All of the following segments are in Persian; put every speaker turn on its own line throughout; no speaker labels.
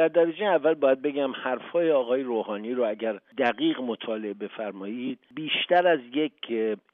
در درجه اول باید بگم حرفهای آقای روحانی رو اگر دقیق مطالعه بفرمایید بیشتر از یک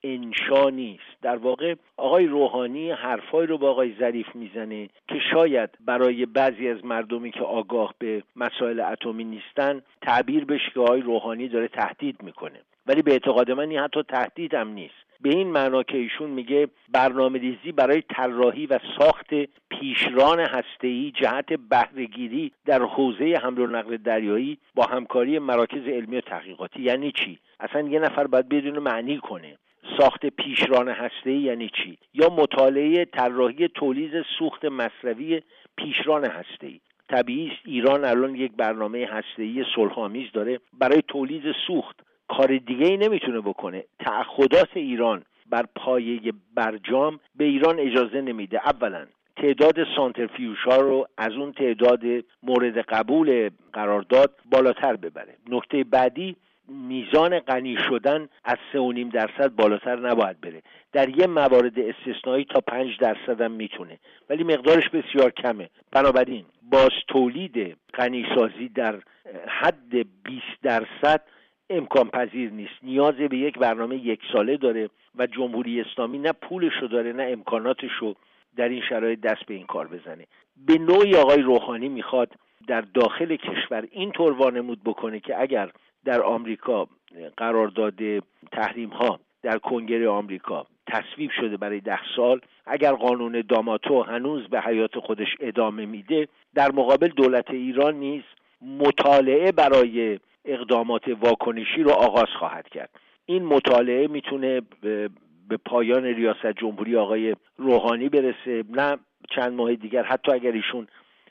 انشا نیست. در واقع آقای روحانی حرفهایی رو با آقای ظریف می‌زنه که شاید برای بعضی از مردمی که آگاه به مسائل اتمی نیستن تعبیر بشه که آقای روحانی داره تهدید می‌کنه. ولی به اعتقاد من این حتی تهدید هم نیست. به این معنا که ایشون میگه برنامه ریزی برای طراحی و ساخت پیشران هسته‌ای جهت بهرهگیری در حوزه حمل و نقل دریایی با همکاری مراکز علمی و تحقیقاتی. یعنی چی؟ اصلا یه نفر باید بدون معنی کنه. ساخت پیشران هسته یعنی چی؟ یا مطالعه طراحی تولید سوخت مصرفی پیشران هسته ای طبیعی است ایران الان یک برنامه هسته‌ای صلحآمیز داره برای تولید سوخت. کار دیگه ای نمی‌تونه بکنه. تعهدات ایران بر پایه برجام به ایران اجازه نمیده. اولا تعداد سانترفیوش ها رو از اون تعداد مورد قبول قرارداد بالاتر ببره. نکته بعدی میزان غنی شدن از سه و نیم درصد بالاتر نباید بره. در یه موارد استثنایی تا پنج درصد هم می‌تونه. ولی مقدارش بسیار کمه. بنابراین باز تولید غنیسازی در حد 20 درصد امکان پذیر نیست. نیاز به یک برنامه یک ساله داره و جمهوری اسلامی نه پولشو داره نه امکاناتشو در این شرایط دست به این کار بزنه. به نوعی آقای روحانی می‌خواد در داخل کشور اینطور وانمود بکنه که اگر در آمریکا قرارداد تحریم ها در کنگره آمریکا تصویب شده برای ده سال اگر قانون داماتو هنوز به حیات خودش ادامه میده در مقابل دولت ایران نیز مطالعه برای اقدامات واکنشی رو آغاز خواهد کرد. این مطالعه می‌تونه به پایان ریاست جمهوری آقای روحانی برسه نه چند ماه دیگر حتی اگر ایشون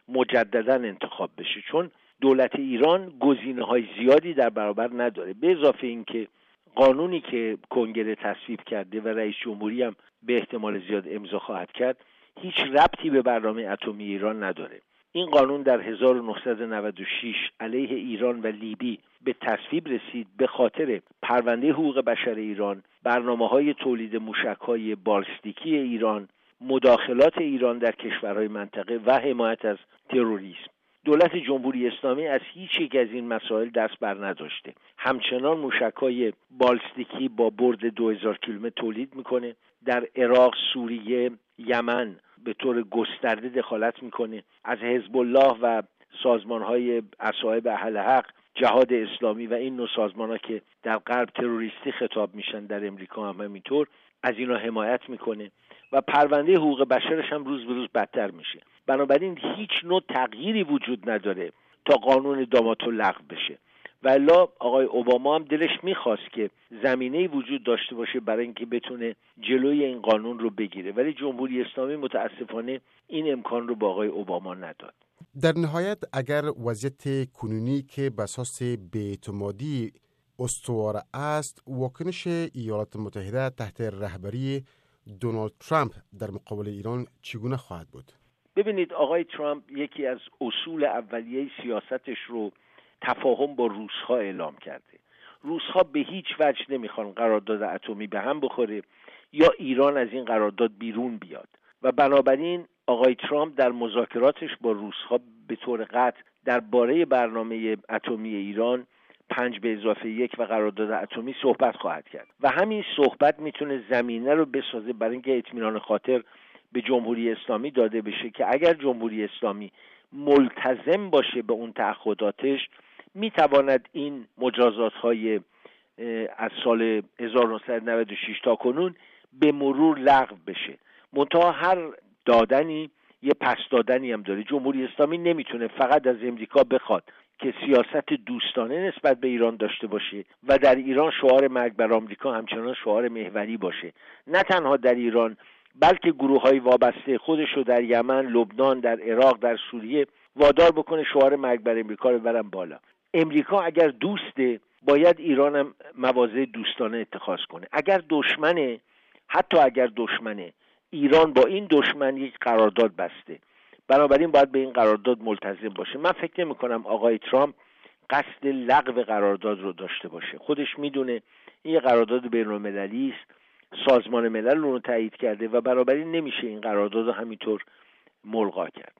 مجددا انتخاب بشه چون دولت ایران گزینه های زیادی در برابر نداره. به اضافه اینکه قانونی که کنگره تصویب کرده و رئیس جمهوری هم به احتمال زیاد امضا خواهد کرد هیچ ربطی به برنامه اتمی ایران نداره. این قانون در 1996 علیه ایران و لیبی به تصویب رسید به خاطر پرونده حقوق بشر ایران برنامه های تولید موشک های بالستیکی ایران مداخلات ایران در کشورهای منطقه و حمایت از تروریسم. دولت جمهوری اسلامی از هیچ یک از این مسائل دست بر نداشته. همچنان موشک های بالستیکی با برد 2000 کیلومتر تولید می‌کنه. در عراق سوریه یمن به طور گسترده دخالت می‌کنه. از حزب الله و سازمان های اصحاب اهل حق جهاد اسلامی و این نوع سازمان ها که در غرب تروریستی خطاب میشن در امریکا هم همینطور از اینا حمایت می‌کنه و پرونده حقوق بشرش هم روز به روز بدتر میشه. بنابراین هیچ نوع تغییری وجود نداره تا قانون داماتو لغو بشه. ولا آقای اوباما هم دلش می‌خواست که زمینه وجود داشته باشه برای اینکه بتونه جلوی این قانون رو بگیره ولی جمهوری اسلامی متاسفانه این امکان رو با آقای اوباما نداد
در نهایت اگر وضعیت کنونی که بساس بیعتمادی استوار است واکنش ایالات متحده تحت رهبری دونالد ترامپ در مقابل ایران چگونه خواهد بود؟
ببینید آقای ترامپ یکی از اصول اولیه سیاستش رو تفاهم با روسها اعلام کرده. روسها به هیچ وجه نمی‌خوان قرارداد اتمی به هم بخوره یا ایران از این قرارداد بیرون بیاد. و بنابراین آقای ترامپ در مذاکراتش با روسها به طور قطع درباره برنامه اتمی ایران پنج به اضافه یک و قرارداد اتمی صحبت خواهد کرد. و همین صحبت می‌تونه زمینه رو بسازه برای اینکه اطمینان خاطر به جمهوری اسلامی داده بشه که اگر جمهوری اسلامی ملتزم باشه به اون تعهداتش می‌تواند این مجازات های از سال 1996 تا کنون به مرور لغو بشه. منتها هر دادنی یه پس دادنی هم داره. جمهوری اسلامی نمی‌تونه فقط از امریکا بخواد که سیاست دوستانه نسبت به ایران داشته باشه و در ایران شعار مرگ بر آمریکا همچنان شعار محوری باشه. نه تنها در ایران بلکه گروه های وابسته خودش رو در یمن، لبنان، در عراق، در سوریه وادار بکنه شعار مرگ بر امریکا رو برن بالا. امریکا اگر دوسته باید ایران هم مواضع دوستانه اتخاذ کنه. اگر دشمنه حتی اگر دشمنه ایران با این دشمن یک قرارداد بسته. بنابراین باید به این قرارداد ملتزم باشه. من فکر نمی کنم آقای ترامپ قصد لغو قرارداد رو داشته باشه. خودش می‌دونه این یه قرارداد بین المللی است. سازمان ملل رو تایید کرده و بنابراین نمیشه این قرارداد رو همینطور ملغا کرد.